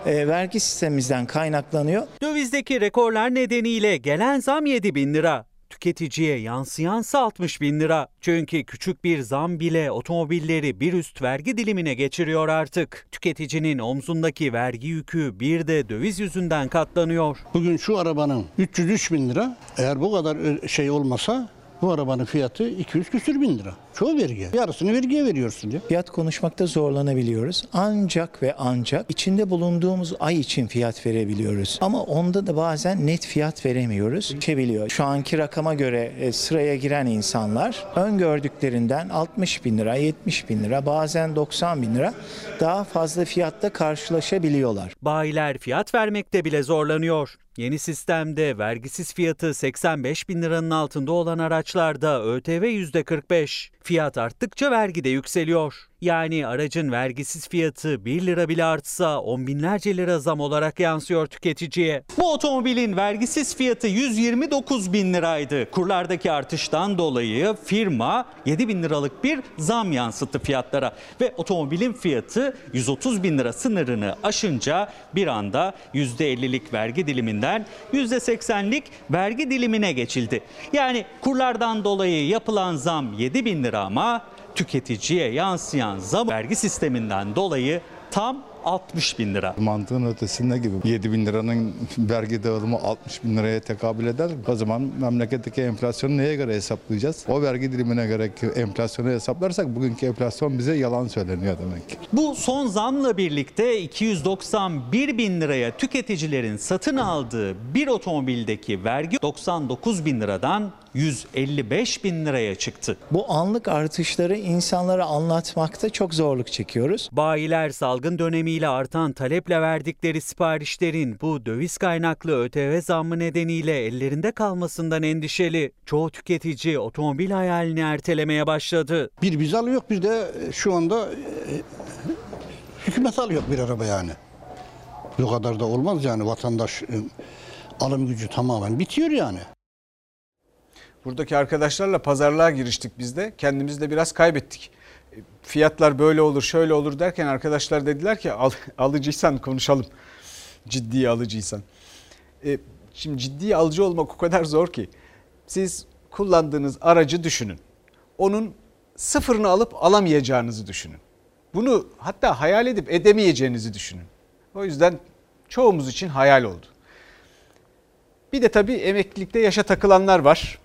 e, vergi sistemimizden kaynaklanıyor. Dövizdeki rekorlar nedeniyle gelen zam 7 bin lira. Tüketiciye yansıyansa 60 bin lira. Çünkü küçük bir zam bile otomobilleri bir üst vergi dilimine geçiriyor artık. Tüketicinin omzundaki vergi yükü bir de döviz yüzünden katlanıyor. Bugün şu arabanın 303 bin lira eğer bu kadar şey olmasa bu arabanın fiyatı 200 küsür bin lira. Çoğu vergi. Yarısını vergiye veriyorsun ya. Fiyat konuşmakta zorlanabiliyoruz. Ancak ve ancak içinde bulunduğumuz ay için fiyat verebiliyoruz. Ama onda da bazen net fiyat veremiyoruz. Çebiliyor. Şu anki rakama göre e, sıraya giren insanlar öngördüklerinden 60 bin lira, 70 bin lira, bazen 90 bin lira daha fazla fiyatta karşılaşabiliyorlar. Bayiler fiyat vermekte bile zorlanıyor. Yeni sistemde vergisiz fiyatı 85 bin liranın altında olan araçlarda ÖTV %45. Fiyat arttıkça vergi de yükseliyor. Yani aracın vergisiz fiyatı 1 lira bile artsa on binlerce lira zam olarak yansıyor tüketiciye. Bu otomobilin vergisiz fiyatı 129 bin liraydı. Kurlardaki artıştan dolayı firma 7 bin liralık bir zam yansıttı fiyatlara. Ve otomobilin fiyatı 130 bin lira sınırını aşınca bir anda %50'lik vergi diliminden %80'lik vergi dilimine geçildi. Yani kurlardan dolayı yapılan zam 7 bin lira ama tüketiciye yansıyan zam vergi sisteminden dolayı tam 60 bin lira. Mantığın ötesinde gibi 7 bin liranın vergi dağılımı 60 bin liraya tekabül eder. O zaman memleketteki enflasyonu neye göre hesaplayacağız? O vergi dilimine göre enflasyonu hesaplarsak bugünkü enflasyon bize yalan söyleniyor demek ki. Bu son zamla birlikte 291 bin liraya tüketicilerin satın aldığı bir otomobildeki vergi 99 bin liradan 155 bin liraya çıktı. Bu anlık artışları insanlara anlatmakta çok zorluk çekiyoruz. Bayiler salgın dönemiyle artan taleple verdikleri siparişlerin bu döviz kaynaklı ÖTV zammı nedeniyle ellerinde kalmasından endişeli. Çoğu tüketici otomobil hayalini ertelemeye başladı. Bir biz alıyor bir de şu anda e, hükümet alıyor bir araba yani. Bu kadar da olmaz yani vatandaş e, alım gücü tamamen bitiyor yani. Buradaki arkadaşlarla pazarlığa giriştik biz de. Kendimiz de biraz kaybettik. Fiyatlar böyle olur, şöyle olur derken arkadaşlar dediler ki Al, alıcıysan konuşalım. Ciddi alıcıysan. E, şimdi ciddi alıcı olmak o kadar zor ki. Siz kullandığınız aracı düşünün. Onun sıfırını alıp alamayacağınızı düşünün. Bunu hatta hayal edip edemeyeceğinizi düşünün. O yüzden çoğumuz için hayal oldu. Bir de tabii emeklilikte yaşa takılanlar var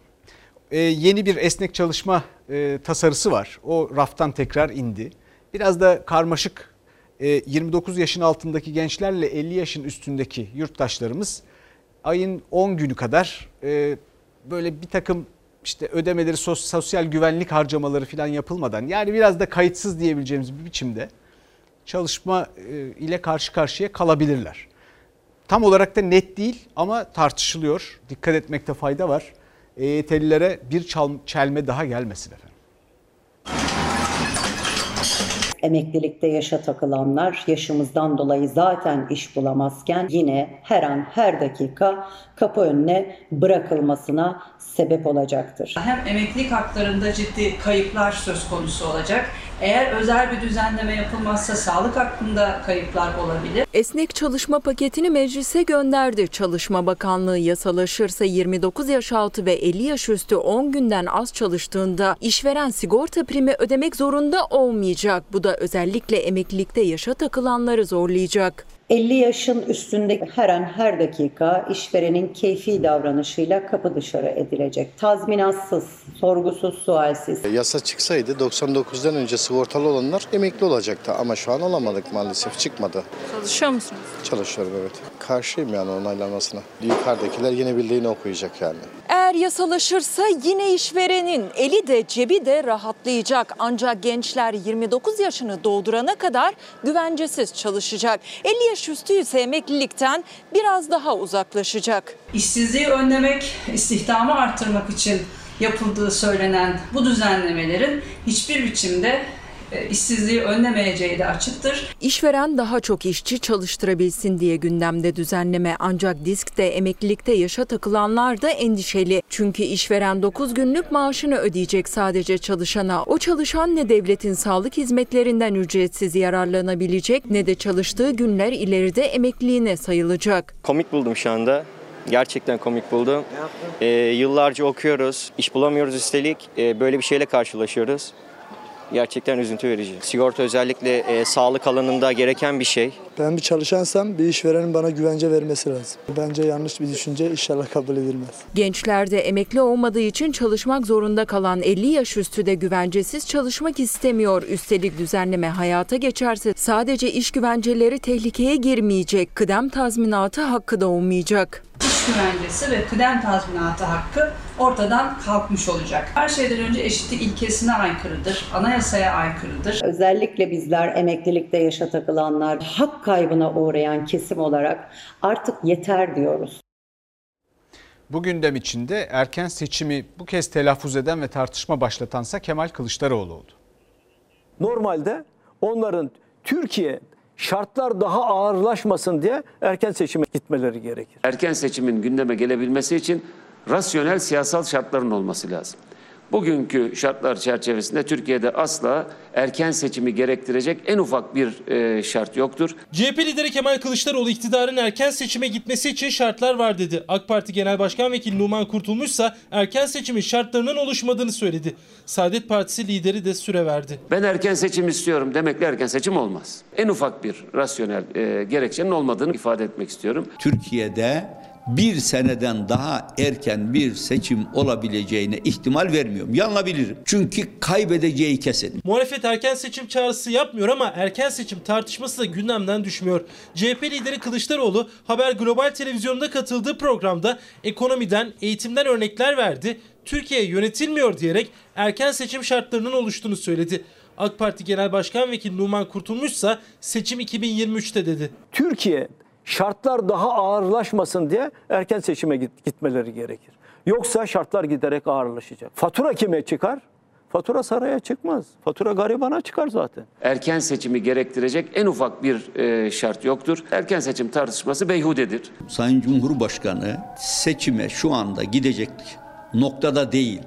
e, yeni bir esnek çalışma e, tasarısı var. O raftan tekrar indi. Biraz da karmaşık e, 29 yaşın altındaki gençlerle 50 yaşın üstündeki yurttaşlarımız ayın 10 günü kadar e, böyle bir takım işte ödemeleri sos, sosyal güvenlik harcamaları falan yapılmadan yani biraz da kayıtsız diyebileceğimiz bir biçimde çalışma e, ile karşı karşıya kalabilirler. Tam olarak da net değil ama tartışılıyor. Dikkat etmekte fayda var. EYT'lilere bir çal, çelme daha gelmesin efendim. Emeklilikte yaşa takılanlar yaşımızdan dolayı zaten iş bulamazken yine her an her dakika kapı önüne bırakılmasına sebep olacaktır. Hem emeklilik haklarında ciddi kayıplar söz konusu olacak. Eğer özel bir düzenleme yapılmazsa sağlık hakkında kayıplar olabilir. Esnek çalışma paketini meclise gönderdi. Çalışma Bakanlığı yasalaşırsa 29 yaş altı ve 50 yaş üstü 10 günden az çalıştığında işveren sigorta primi ödemek zorunda olmayacak. Bu da özellikle emeklilikte yaşa takılanları zorlayacak. 50 yaşın üstünde her an her dakika işverenin keyfi davranışıyla kapı dışarı edilecek. Tazminatsız, sorgusuz, sualsiz. Yasa çıksaydı 99'dan önce sigortalı olanlar emekli olacaktı ama şu an olamadık maalesef çıkmadı. Çalışıyor musunuz? Çalışıyorum evet. Karşıyım yani onaylanmasına. Yukarıdakiler yine bildiğini okuyacak yani. Eğer yasalaşırsa yine işverenin eli de cebi de rahatlayacak. Ancak gençler 29 yaşını doldurana kadar güvencesiz çalışacak. 50 yaş üstü ise emeklilikten biraz daha uzaklaşacak. İşsizliği önlemek, istihdamı arttırmak için yapıldığı söylenen bu düzenlemelerin hiçbir biçimde işsizliği önlemeyeceği de açıktır. İşveren daha çok işçi çalıştırabilsin diye gündemde düzenleme ancak diskte emeklilikte yaşa takılanlar da endişeli. Çünkü işveren 9 günlük maaşını ödeyecek sadece çalışana. O çalışan ne devletin sağlık hizmetlerinden ücretsiz yararlanabilecek ne de çalıştığı günler ileride emekliliğine sayılacak. Komik buldum şu anda. Gerçekten komik buldum. Ee, yıllarca okuyoruz, iş bulamıyoruz üstelik. Ee, böyle bir şeyle karşılaşıyoruz. Gerçekten üzüntü verici. Sigorta özellikle e, sağlık alanında gereken bir şey. Ben bir çalışansam bir işverenin bana güvence vermesi lazım. Bence yanlış bir düşünce inşallah kabul edilmez. Gençlerde emekli olmadığı için çalışmak zorunda kalan 50 yaş üstü de güvencesiz çalışmak istemiyor. Üstelik düzenleme hayata geçerse sadece iş güvenceleri tehlikeye girmeyecek. Kıdem tazminatı hakkı da olmayacak iş güvencesi ve kıdem tazminatı hakkı ortadan kalkmış olacak. Her şeyden önce eşitlik ilkesine aykırıdır, anayasaya aykırıdır. Özellikle bizler emeklilikte yaşa takılanlar, hak kaybına uğrayan kesim olarak artık yeter diyoruz. Bu gündem içinde erken seçimi bu kez telaffuz eden ve tartışma başlatansa Kemal Kılıçdaroğlu oldu. Normalde onların Türkiye şartlar daha ağırlaşmasın diye erken seçime gitmeleri gerekir. Erken seçimin gündeme gelebilmesi için rasyonel siyasal şartların olması lazım. Bugünkü şartlar çerçevesinde Türkiye'de asla erken seçimi gerektirecek en ufak bir e, şart yoktur. CHP lideri Kemal Kılıçdaroğlu iktidarın erken seçime gitmesi için şartlar var dedi. AK Parti Genel Başkan Vekili Numan Kurtulmuş ise erken seçimin şartlarının oluşmadığını söyledi. Saadet Partisi lideri de süre verdi. Ben erken seçim istiyorum demekle erken seçim olmaz. En ufak bir rasyonel e, gerekçenin olmadığını ifade etmek istiyorum. Türkiye'de bir seneden daha erken bir seçim olabileceğine ihtimal vermiyorum. Yanılabilirim. Çünkü kaybedeceği kesin. Muhalefet erken seçim çağrısı yapmıyor ama erken seçim tartışması da gündemden düşmüyor. CHP lideri Kılıçdaroğlu Haber Global Televizyonu'nda katıldığı programda ekonomiden, eğitimden örnekler verdi. Türkiye yönetilmiyor diyerek erken seçim şartlarının oluştuğunu söyledi. AK Parti Genel Başkan Vekili Numan Kurtulmuş ise seçim 2023'te dedi. Türkiye şartlar daha ağırlaşmasın diye erken seçime gitmeleri gerekir. Yoksa şartlar giderek ağırlaşacak. Fatura kime çıkar? Fatura saraya çıkmaz. Fatura garibana çıkar zaten. Erken seçimi gerektirecek en ufak bir e, şart yoktur. Erken seçim tartışması beyhudedir. Sayın Cumhurbaşkanı seçime şu anda gidecek noktada değil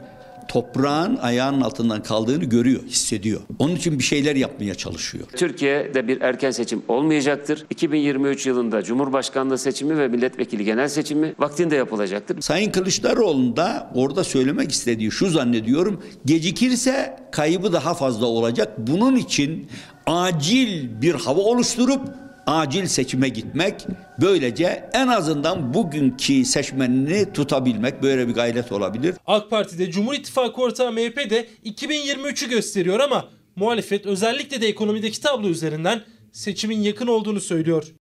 toprağın ayağının altından kaldığını görüyor, hissediyor. Onun için bir şeyler yapmaya çalışıyor. Türkiye'de bir erken seçim olmayacaktır. 2023 yılında Cumhurbaşkanlığı seçimi ve milletvekili genel seçimi vaktinde yapılacaktır. Sayın Kılıçdaroğlu'nun da orada söylemek istediği şu zannediyorum. Gecikirse kaybı daha fazla olacak. Bunun için acil bir hava oluşturup acil seçime gitmek, böylece en azından bugünkü seçmenini tutabilmek böyle bir gayret olabilir. AK Parti'de Cumhur İttifakı ortağı MHP de 2023'ü gösteriyor ama muhalefet özellikle de ekonomideki tablo üzerinden seçimin yakın olduğunu söylüyor.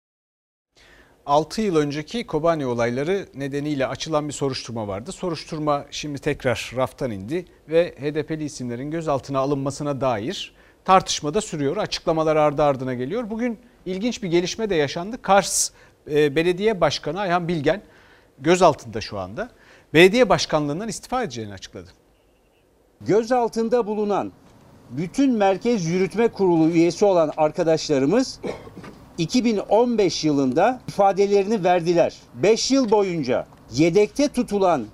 6 yıl önceki Kobani olayları nedeniyle açılan bir soruşturma vardı. Soruşturma şimdi tekrar raftan indi ve HDP'li isimlerin gözaltına alınmasına dair tartışma da sürüyor. Açıklamalar ardı ardına geliyor. Bugün ilginç bir gelişme de yaşandı. Kars e, Belediye Başkanı Ayhan Bilgen gözaltında şu anda. Belediye başkanlığından istifa edeceğini açıkladı. Gözaltında bulunan bütün Merkez Yürütme Kurulu üyesi olan arkadaşlarımız 2015 yılında ifadelerini verdiler. 5 yıl boyunca yedekte tutulan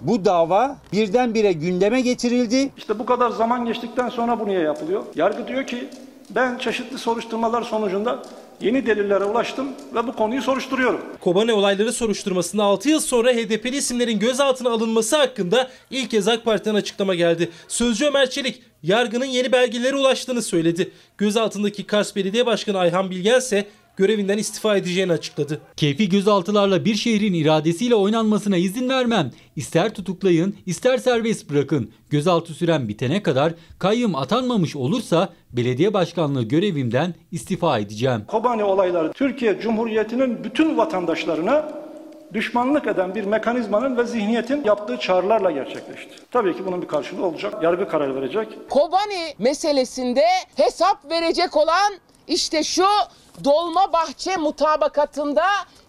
bu dava birdenbire gündeme getirildi. İşte bu kadar zaman geçtikten sonra bu niye yapılıyor? Yargı diyor ki ben çeşitli soruşturmalar sonucunda yeni delillere ulaştım ve bu konuyu soruşturuyorum. Kobane olayları soruşturmasında 6 yıl sonra HDP'li isimlerin gözaltına alınması hakkında ilk kez AK Parti'den açıklama geldi. Sözcü Ömer Çelik yargının yeni belgelere ulaştığını söyledi. Gözaltındaki Kars Belediye Başkanı Ayhan Bilgen ise görevinden istifa edeceğini açıkladı. Keyfi gözaltılarla bir şehrin iradesiyle oynanmasına izin vermem. İster tutuklayın, ister serbest bırakın. Gözaltı süren bitene kadar kayyım atanmamış olursa belediye başkanlığı görevimden istifa edeceğim. Kobani olayları Türkiye Cumhuriyeti'nin bütün vatandaşlarına düşmanlık eden bir mekanizmanın ve zihniyetin yaptığı çağrılarla gerçekleşti. Tabii ki bunun bir karşılığı olacak. Yargı karar verecek. Kobani meselesinde hesap verecek olan işte şu Dolma Bahçe mutabakatında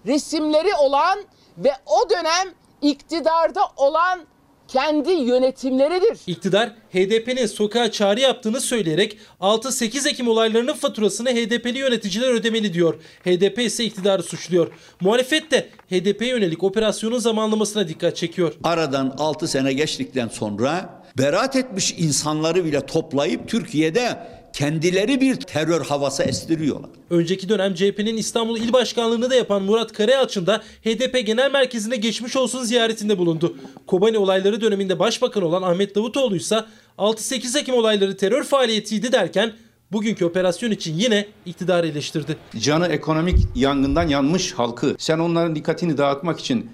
resimleri olan ve o dönem iktidarda olan kendi yönetimleridir. İktidar HDP'nin sokağa çağrı yaptığını söyleyerek 6-8 Ekim olaylarının faturasını HDP'li yöneticiler ödemeli diyor. HDP ise iktidarı suçluyor. Muhalefet de HDP'ye yönelik operasyonun zamanlamasına dikkat çekiyor. Aradan 6 sene geçtikten sonra beraat etmiş insanları bile toplayıp Türkiye'de kendileri bir terör havası estiriyorlar. Önceki dönem CHP'nin İstanbul İl Başkanlığı'nı da yapan Murat Karayalçın da HDP Genel Merkezi'ne geçmiş olsun ziyaretinde bulundu. Kobani olayları döneminde başbakan olan Ahmet Davutoğlu ise 6-8 Ekim olayları terör faaliyetiydi derken bugünkü operasyon için yine iktidarı eleştirdi. Canı ekonomik yangından yanmış halkı sen onların dikkatini dağıtmak için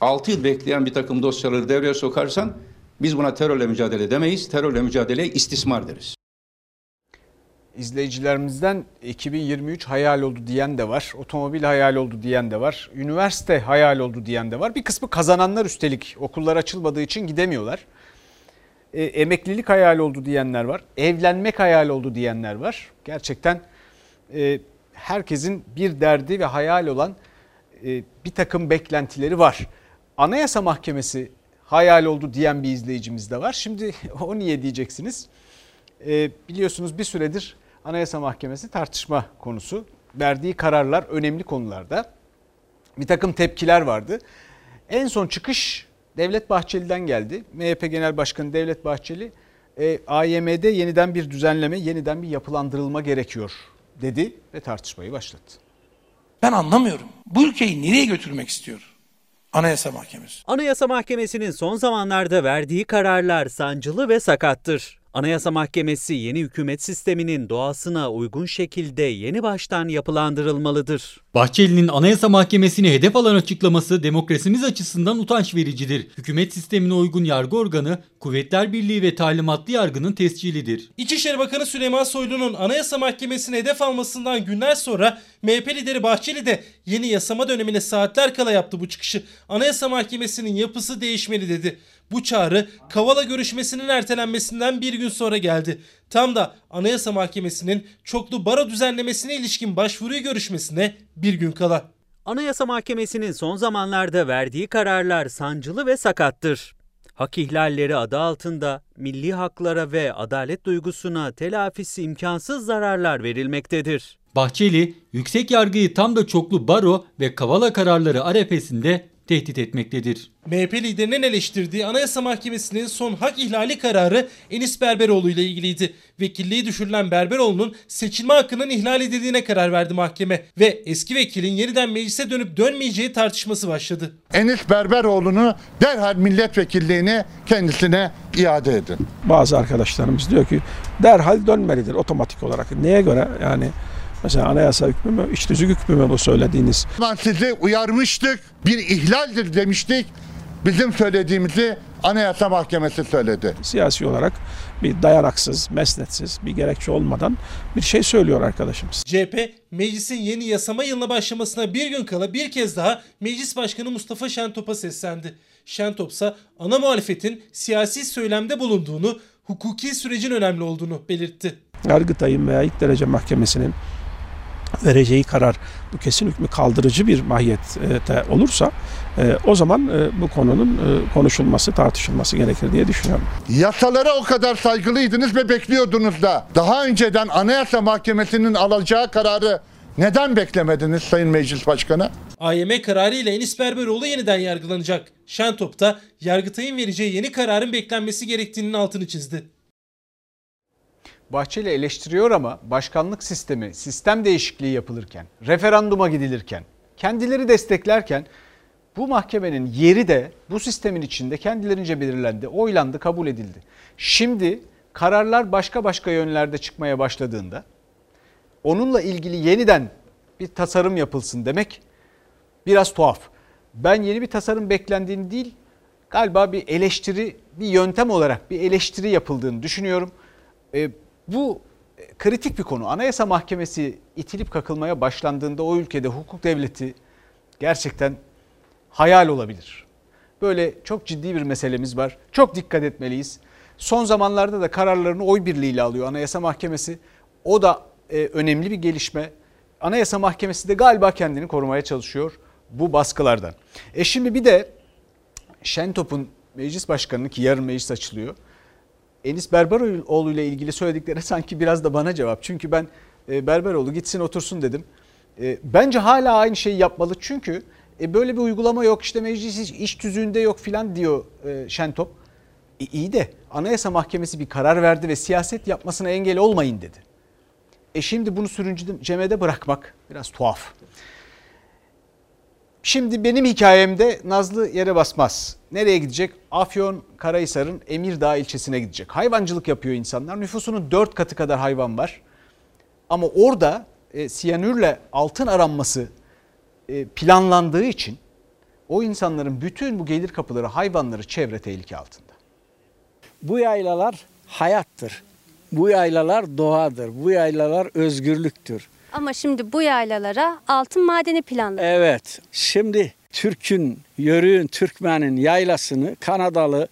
6 yıl bekleyen bir takım dosyaları devreye sokarsan biz buna terörle mücadele demeyiz. Terörle mücadele istismar deriz. İzleyicilerimizden 2023 hayal oldu diyen de var. Otomobil hayal oldu diyen de var. Üniversite hayal oldu diyen de var. Bir kısmı kazananlar üstelik okullar açılmadığı için gidemiyorlar. E, emeklilik hayal oldu diyenler var. Evlenmek hayal oldu diyenler var. Gerçekten e, herkesin bir derdi ve hayal olan e, bir takım beklentileri var. Anayasa Mahkemesi hayal oldu diyen bir izleyicimiz de var. Şimdi o niye diyeceksiniz? E, biliyorsunuz bir süredir Anayasa Mahkemesi tartışma konusu. Verdiği kararlar önemli konularda. Bir takım tepkiler vardı. En son çıkış Devlet Bahçeli'den geldi. MHP Genel Başkanı Devlet Bahçeli e, AYM'de yeniden bir düzenleme, yeniden bir yapılandırılma gerekiyor dedi ve tartışmayı başlattı. Ben anlamıyorum. Bu ülkeyi nereye götürmek istiyor? Anayasa Mahkemesi. Anayasa Mahkemesi'nin son zamanlarda verdiği kararlar sancılı ve sakattır. Anayasa Mahkemesi yeni hükümet sisteminin doğasına uygun şekilde yeni baştan yapılandırılmalıdır. Bahçeli'nin Anayasa Mahkemesi'ni hedef alan açıklaması demokrasimiz açısından utanç vericidir. Hükümet sistemine uygun yargı organı, Kuvvetler Birliği ve talimatlı yargının tescilidir. İçişleri Bakanı Süleyman Soylu'nun Anayasa Mahkemesi'ne hedef almasından günler sonra MHP lideri Bahçeli de yeni yasama dönemine saatler kala yaptı bu çıkışı. Anayasa Mahkemesi'nin yapısı değişmeli dedi. Bu çağrı Kavala görüşmesinin ertelenmesinden bir gün sonra geldi. Tam da Anayasa Mahkemesi'nin çoklu baro düzenlemesine ilişkin başvuruyu görüşmesine bir gün kala. Anayasa Mahkemesi'nin son zamanlarda verdiği kararlar sancılı ve sakattır. Hak ihlalleri adı altında milli haklara ve adalet duygusuna telafisi imkansız zararlar verilmektedir. Bahçeli, yüksek yargıyı tam da çoklu baro ve kavala kararları arefesinde tehdit etmektedir. MHP liderinin eleştirdiği Anayasa Mahkemesi'nin son hak ihlali kararı Enis Berberoğlu ile ilgiliydi. Vekilliği düşürülen Berberoğlu'nun seçilme hakkının ihlal edildiğine karar verdi mahkeme ve eski vekilin yeniden meclise dönüp dönmeyeceği tartışması başladı. Enis Berberoğlu'nu derhal milletvekilliğini kendisine iade edin. Bazı arkadaşlarımız diyor ki derhal dönmelidir otomatik olarak. Neye göre yani Mesela anayasa hükmü mü, iç tüzük hükmü mü bu söylediğiniz? Ben sizi uyarmıştık, bir ihlaldir demiştik. Bizim söylediğimizi Anayasa Mahkemesi söyledi. Siyasi olarak bir dayanaksız, mesnetsiz, bir gerekçe olmadan bir şey söylüyor arkadaşımız. CHP meclisin yeni yasama yılına başlamasına bir gün kala bir kez daha Meclis Başkanı Mustafa Şentop'a seslendi. Şentop ise ana muhalefetin siyasi söylemde bulunduğunu, hukuki sürecin önemli olduğunu belirtti. Yargıtay'ın veya ilk derece mahkemesinin vereceği karar bu kesin hükmü kaldırıcı bir mahiyette olursa e, o zaman e, bu konunun e, konuşulması, tartışılması gerekir diye düşünüyorum. Yasalara o kadar saygılıydınız ve bekliyordunuz da daha önceden Anayasa Mahkemesi'nin alacağı kararı neden beklemediniz Sayın Meclis Başkanı? AYM kararı ile Enis Berberoğlu yeniden yargılanacak. Şentop da Yargıtay'ın vereceği yeni kararın beklenmesi gerektiğinin altını çizdi. Bahçeli eleştiriyor ama başkanlık sistemi, sistem değişikliği yapılırken, referanduma gidilirken, kendileri desteklerken bu mahkemenin yeri de bu sistemin içinde kendilerince belirlendi, oylandı, kabul edildi. Şimdi kararlar başka başka yönlerde çıkmaya başladığında onunla ilgili yeniden bir tasarım yapılsın demek biraz tuhaf. Ben yeni bir tasarım beklendiğini değil, galiba bir eleştiri, bir yöntem olarak bir eleştiri yapıldığını düşünüyorum. E, bu kritik bir konu. Anayasa Mahkemesi itilip kakılmaya başlandığında o ülkede hukuk devleti gerçekten hayal olabilir. Böyle çok ciddi bir meselemiz var. Çok dikkat etmeliyiz. Son zamanlarda da kararlarını oy birliğiyle alıyor Anayasa Mahkemesi. O da e, önemli bir gelişme. Anayasa Mahkemesi de galiba kendini korumaya çalışıyor bu baskılardan. E şimdi bir de Şentop'un meclis başkanının ki yarın meclis açılıyor. Enis Berberoğlu ile ilgili söyledikleri sanki biraz da bana cevap. Çünkü ben e, Berberoğlu gitsin otursun dedim. E, bence hala aynı şeyi yapmalı çünkü e, böyle bir uygulama yok işte meclis iş tüzüğünde yok filan diyor Şentop. E, iyi de Anayasa Mahkemesi bir karar verdi ve siyaset yapmasına engel olmayın dedi. E şimdi bunu sürüncü cemede bırakmak biraz tuhaf. Şimdi benim hikayemde Nazlı yere basmaz. Nereye gidecek? Afyon Karahisar'ın Emirdağ ilçesine gidecek. Hayvancılık yapıyor insanlar. Nüfusunun dört katı kadar hayvan var. Ama orada e, siyanürle altın aranması e, planlandığı için o insanların bütün bu gelir kapıları hayvanları çevre tehlike altında. Bu yaylalar hayattır. Bu yaylalar doğadır. Bu yaylalar özgürlüktür. Ama şimdi bu yaylalara altın madeni planlanıyor. Evet. Şimdi Türk'ün, Yörük'ün, Türkmen'in yaylasını Kanadalı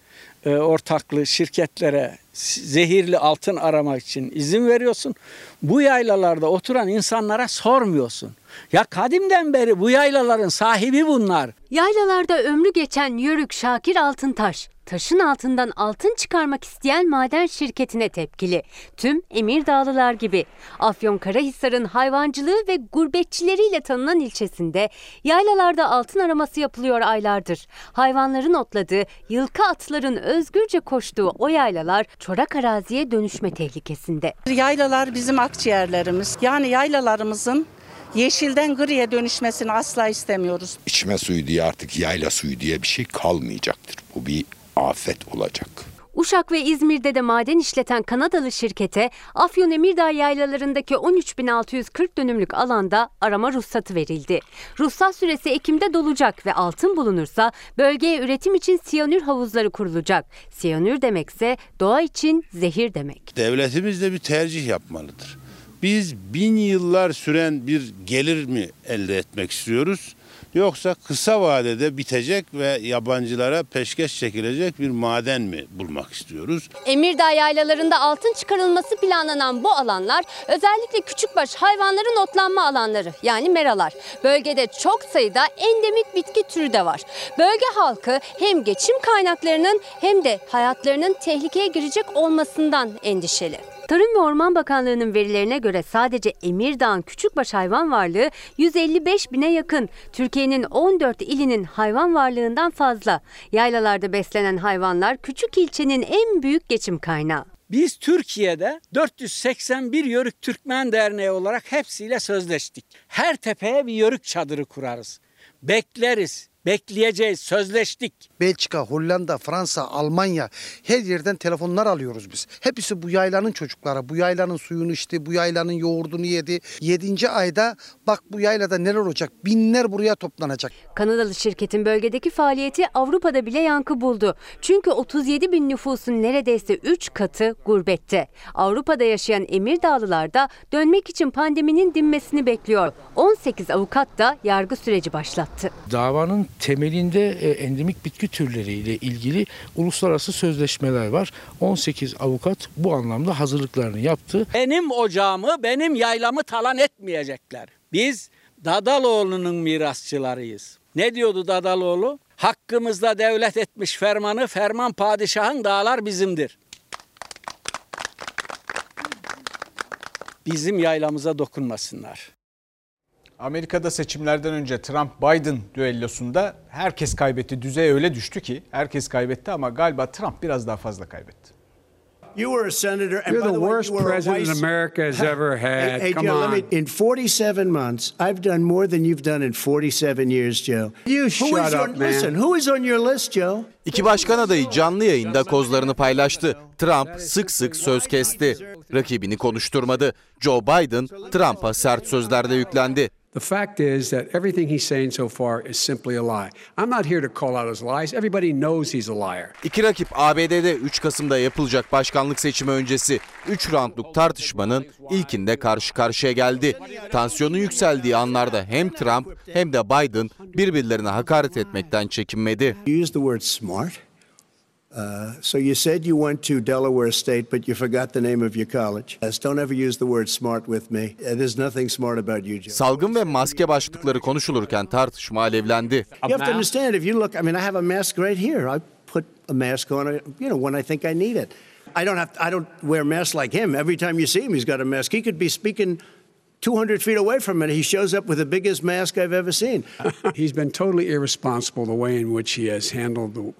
e, ortaklı şirketlere zehirli altın aramak için izin veriyorsun. Bu yaylalarda oturan insanlara sormuyorsun. Ya kadimden beri bu yaylaların sahibi bunlar. Yaylalarda ömrü geçen Yörük Şakir Altıntaş, taşın altından altın çıkarmak isteyen maden şirketine tepkili. Tüm Emirdağlılar gibi. Afyonkarahisar'ın hayvancılığı ve gurbetçileriyle tanınan ilçesinde yaylalarda altın araması yapılıyor aylardır. Hayvanların otladığı, yılkı atların özgürce koştuğu o yaylalar çorak araziye dönüşme tehlikesinde. Yaylalar bizim akciğerlerimiz. Yani yaylalarımızın yeşilden griye dönüşmesini asla istemiyoruz. İçme suyu diye artık yayla suyu diye bir şey kalmayacaktır. Bu bir afet olacak. Uşak ve İzmir'de de maden işleten Kanadalı şirkete Afyon Emirdağ yaylalarındaki 13.640 dönümlük alanda arama ruhsatı verildi. Ruhsat süresi Ekim'de dolacak ve altın bulunursa bölgeye üretim için siyanür havuzları kurulacak. Siyanür demekse doğa için zehir demek. Devletimiz de bir tercih yapmalıdır. Biz bin yıllar süren bir gelir mi elde etmek istiyoruz? Yoksa kısa vadede bitecek ve yabancılara peşkeş çekilecek bir maden mi bulmak istiyoruz? Emirdağ yaylalarında altın çıkarılması planlanan bu alanlar özellikle küçükbaş hayvanların otlanma alanları yani meralar. Bölgede çok sayıda endemik bitki türü de var. Bölge halkı hem geçim kaynaklarının hem de hayatlarının tehlikeye girecek olmasından endişeli. Tarım ve Orman Bakanlığı'nın verilerine göre sadece Emirdağ'ın küçükbaş hayvan varlığı 155 bine yakın. Türkiye'nin 14 ilinin hayvan varlığından fazla. Yaylalarda beslenen hayvanlar küçük ilçenin en büyük geçim kaynağı. Biz Türkiye'de 481 Yörük Türkmen Derneği olarak hepsiyle sözleştik. Her tepeye bir yörük çadırı kurarız. Bekleriz. Bekleyeceğiz, sözleştik. Belçika, Hollanda, Fransa, Almanya her yerden telefonlar alıyoruz biz. Hepsi bu yaylanın çocuklara, bu yaylanın suyunu içti, bu yaylanın yoğurdunu yedi. Yedinci ayda bak bu yaylada neler olacak, binler buraya toplanacak. Kanadalı şirketin bölgedeki faaliyeti Avrupa'da bile yankı buldu. Çünkü 37 bin nüfusun neredeyse 3 katı gurbette. Avrupa'da yaşayan Emirdağlılar da dönmek için pandeminin dinmesini bekliyor. 18 avukat da yargı süreci başlattı. Davanın temelinde e, endemik bitki türleriyle ilgili uluslararası sözleşmeler var. 18 avukat bu anlamda hazırlıklarını yaptı. Benim ocağımı, benim yaylamı talan etmeyecekler. Biz Dadaloğlu'nun mirasçılarıyız. Ne diyordu Dadaloğlu? Hakkımızda devlet etmiş fermanı, ferman padişahın dağlar bizimdir. Bizim yaylamıza dokunmasınlar. Amerika'da seçimlerden önce Trump-Biden düellosunda herkes kaybetti. Düzey öyle düştü ki herkes kaybetti ama galiba Trump biraz daha fazla kaybetti. You were a senator, and You're by the way, worst you were a president vice- America has ever had. Hey, hey, Come Joe, on. me. In 47 months, I've done more than you've done in 47 years, Joe. You Who shut up, on, man. Listen, who is on your list, Joe? İki başkan adayı canlı yayında kozlarını paylaştı. Trump sık sık söz kesti. Rakibini konuşturmadı. Joe Biden Trump'a sert sözlerde yüklendi. The fact is that everything he's saying so far is simply a lie. I'm not here to call out his lies. Everybody knows he's a liar. İki rakip ABD'de 3 Kasım'da yapılacak başkanlık seçimi öncesi 3 roundluk tartışmanın ilkinde karşı karşıya geldi. Tansiyonun yükseldiği anlarda hem Trump hem de Biden birbirlerine hakaret etmekten çekinmedi. You used the word smart. Uh, so you said you went to Delaware State, but you forgot the name of your college. Yes, don't ever use the word smart with me. Uh, There's nothing smart about you, Joe. Salgın ve maske başlıkları konuşulurken tartışma alevlendi. You have to understand if you look. I mean, I have a mask right here. I put a mask on, you know, when I think I need it. I don't have. I don't wear masks like him. Every time you see him, he's got a mask. He could be speaking 200 feet away from it, He shows up with the biggest mask I've ever seen. He's been totally irresponsible the way in which he has handled the,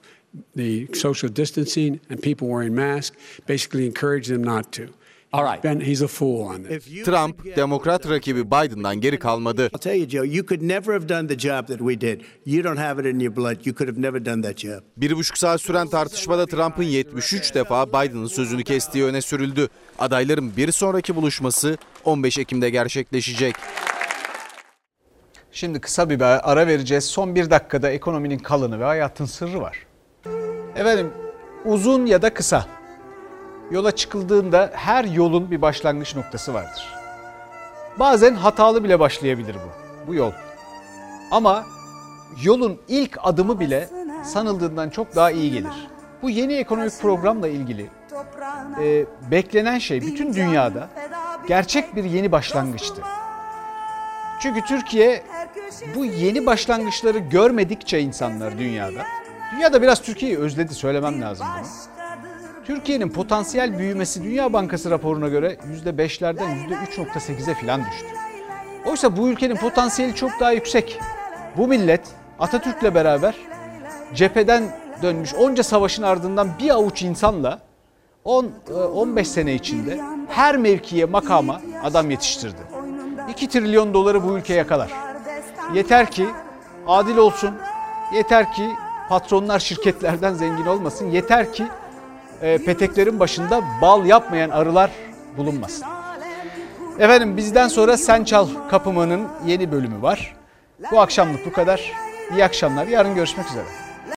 the social distancing and people wearing masks, basically encouraged them not to. All right. Ben, he's a fool on this. Trump, demokrat rakibi Biden'dan geri kalmadı. I'll tell you, Joe, you could never have done the job that we did. You don't have it in your blood. You could have never done that job. Bir buçuk saat süren tartışmada Trump'ın 73 defa Biden'ın sözünü kestiği öne sürüldü. Adayların bir sonraki buluşması 15 Ekim'de gerçekleşecek. Şimdi kısa bir ara vereceğiz. Son bir dakikada ekonominin kalını ve hayatın sırrı var. Efendim uzun ya da kısa yola çıkıldığında her yolun bir başlangıç noktası vardır. Bazen hatalı bile başlayabilir bu, bu yol. Ama yolun ilk adımı bile sanıldığından çok daha iyi gelir. Bu yeni ekonomik programla ilgili e, beklenen şey bütün dünyada gerçek bir yeni başlangıçtı. Çünkü Türkiye bu yeni başlangıçları görmedikçe insanlar dünyada, dünyada biraz Türkiye'yi özledi söylemem lazım bunu. Türkiye'nin potansiyel büyümesi Dünya Bankası raporuna göre %5'lerden %3.8'e falan düştü. Oysa bu ülkenin potansiyeli çok daha yüksek. Bu millet Atatürk'le beraber cepheden dönmüş onca savaşın ardından bir avuç insanla 10 15 sene içinde her mevkiye makama adam yetiştirdi. 2 trilyon doları bu ülke yakalar. Yeter ki adil olsun. Yeter ki patronlar şirketlerden zengin olmasın. Yeter ki e, peteklerin başında bal yapmayan arılar bulunmasın. Efendim bizden sonra Sen Çal Kapımı'nın yeni bölümü var. Bu akşamlık bu kadar. İyi akşamlar. Yarın görüşmek üzere.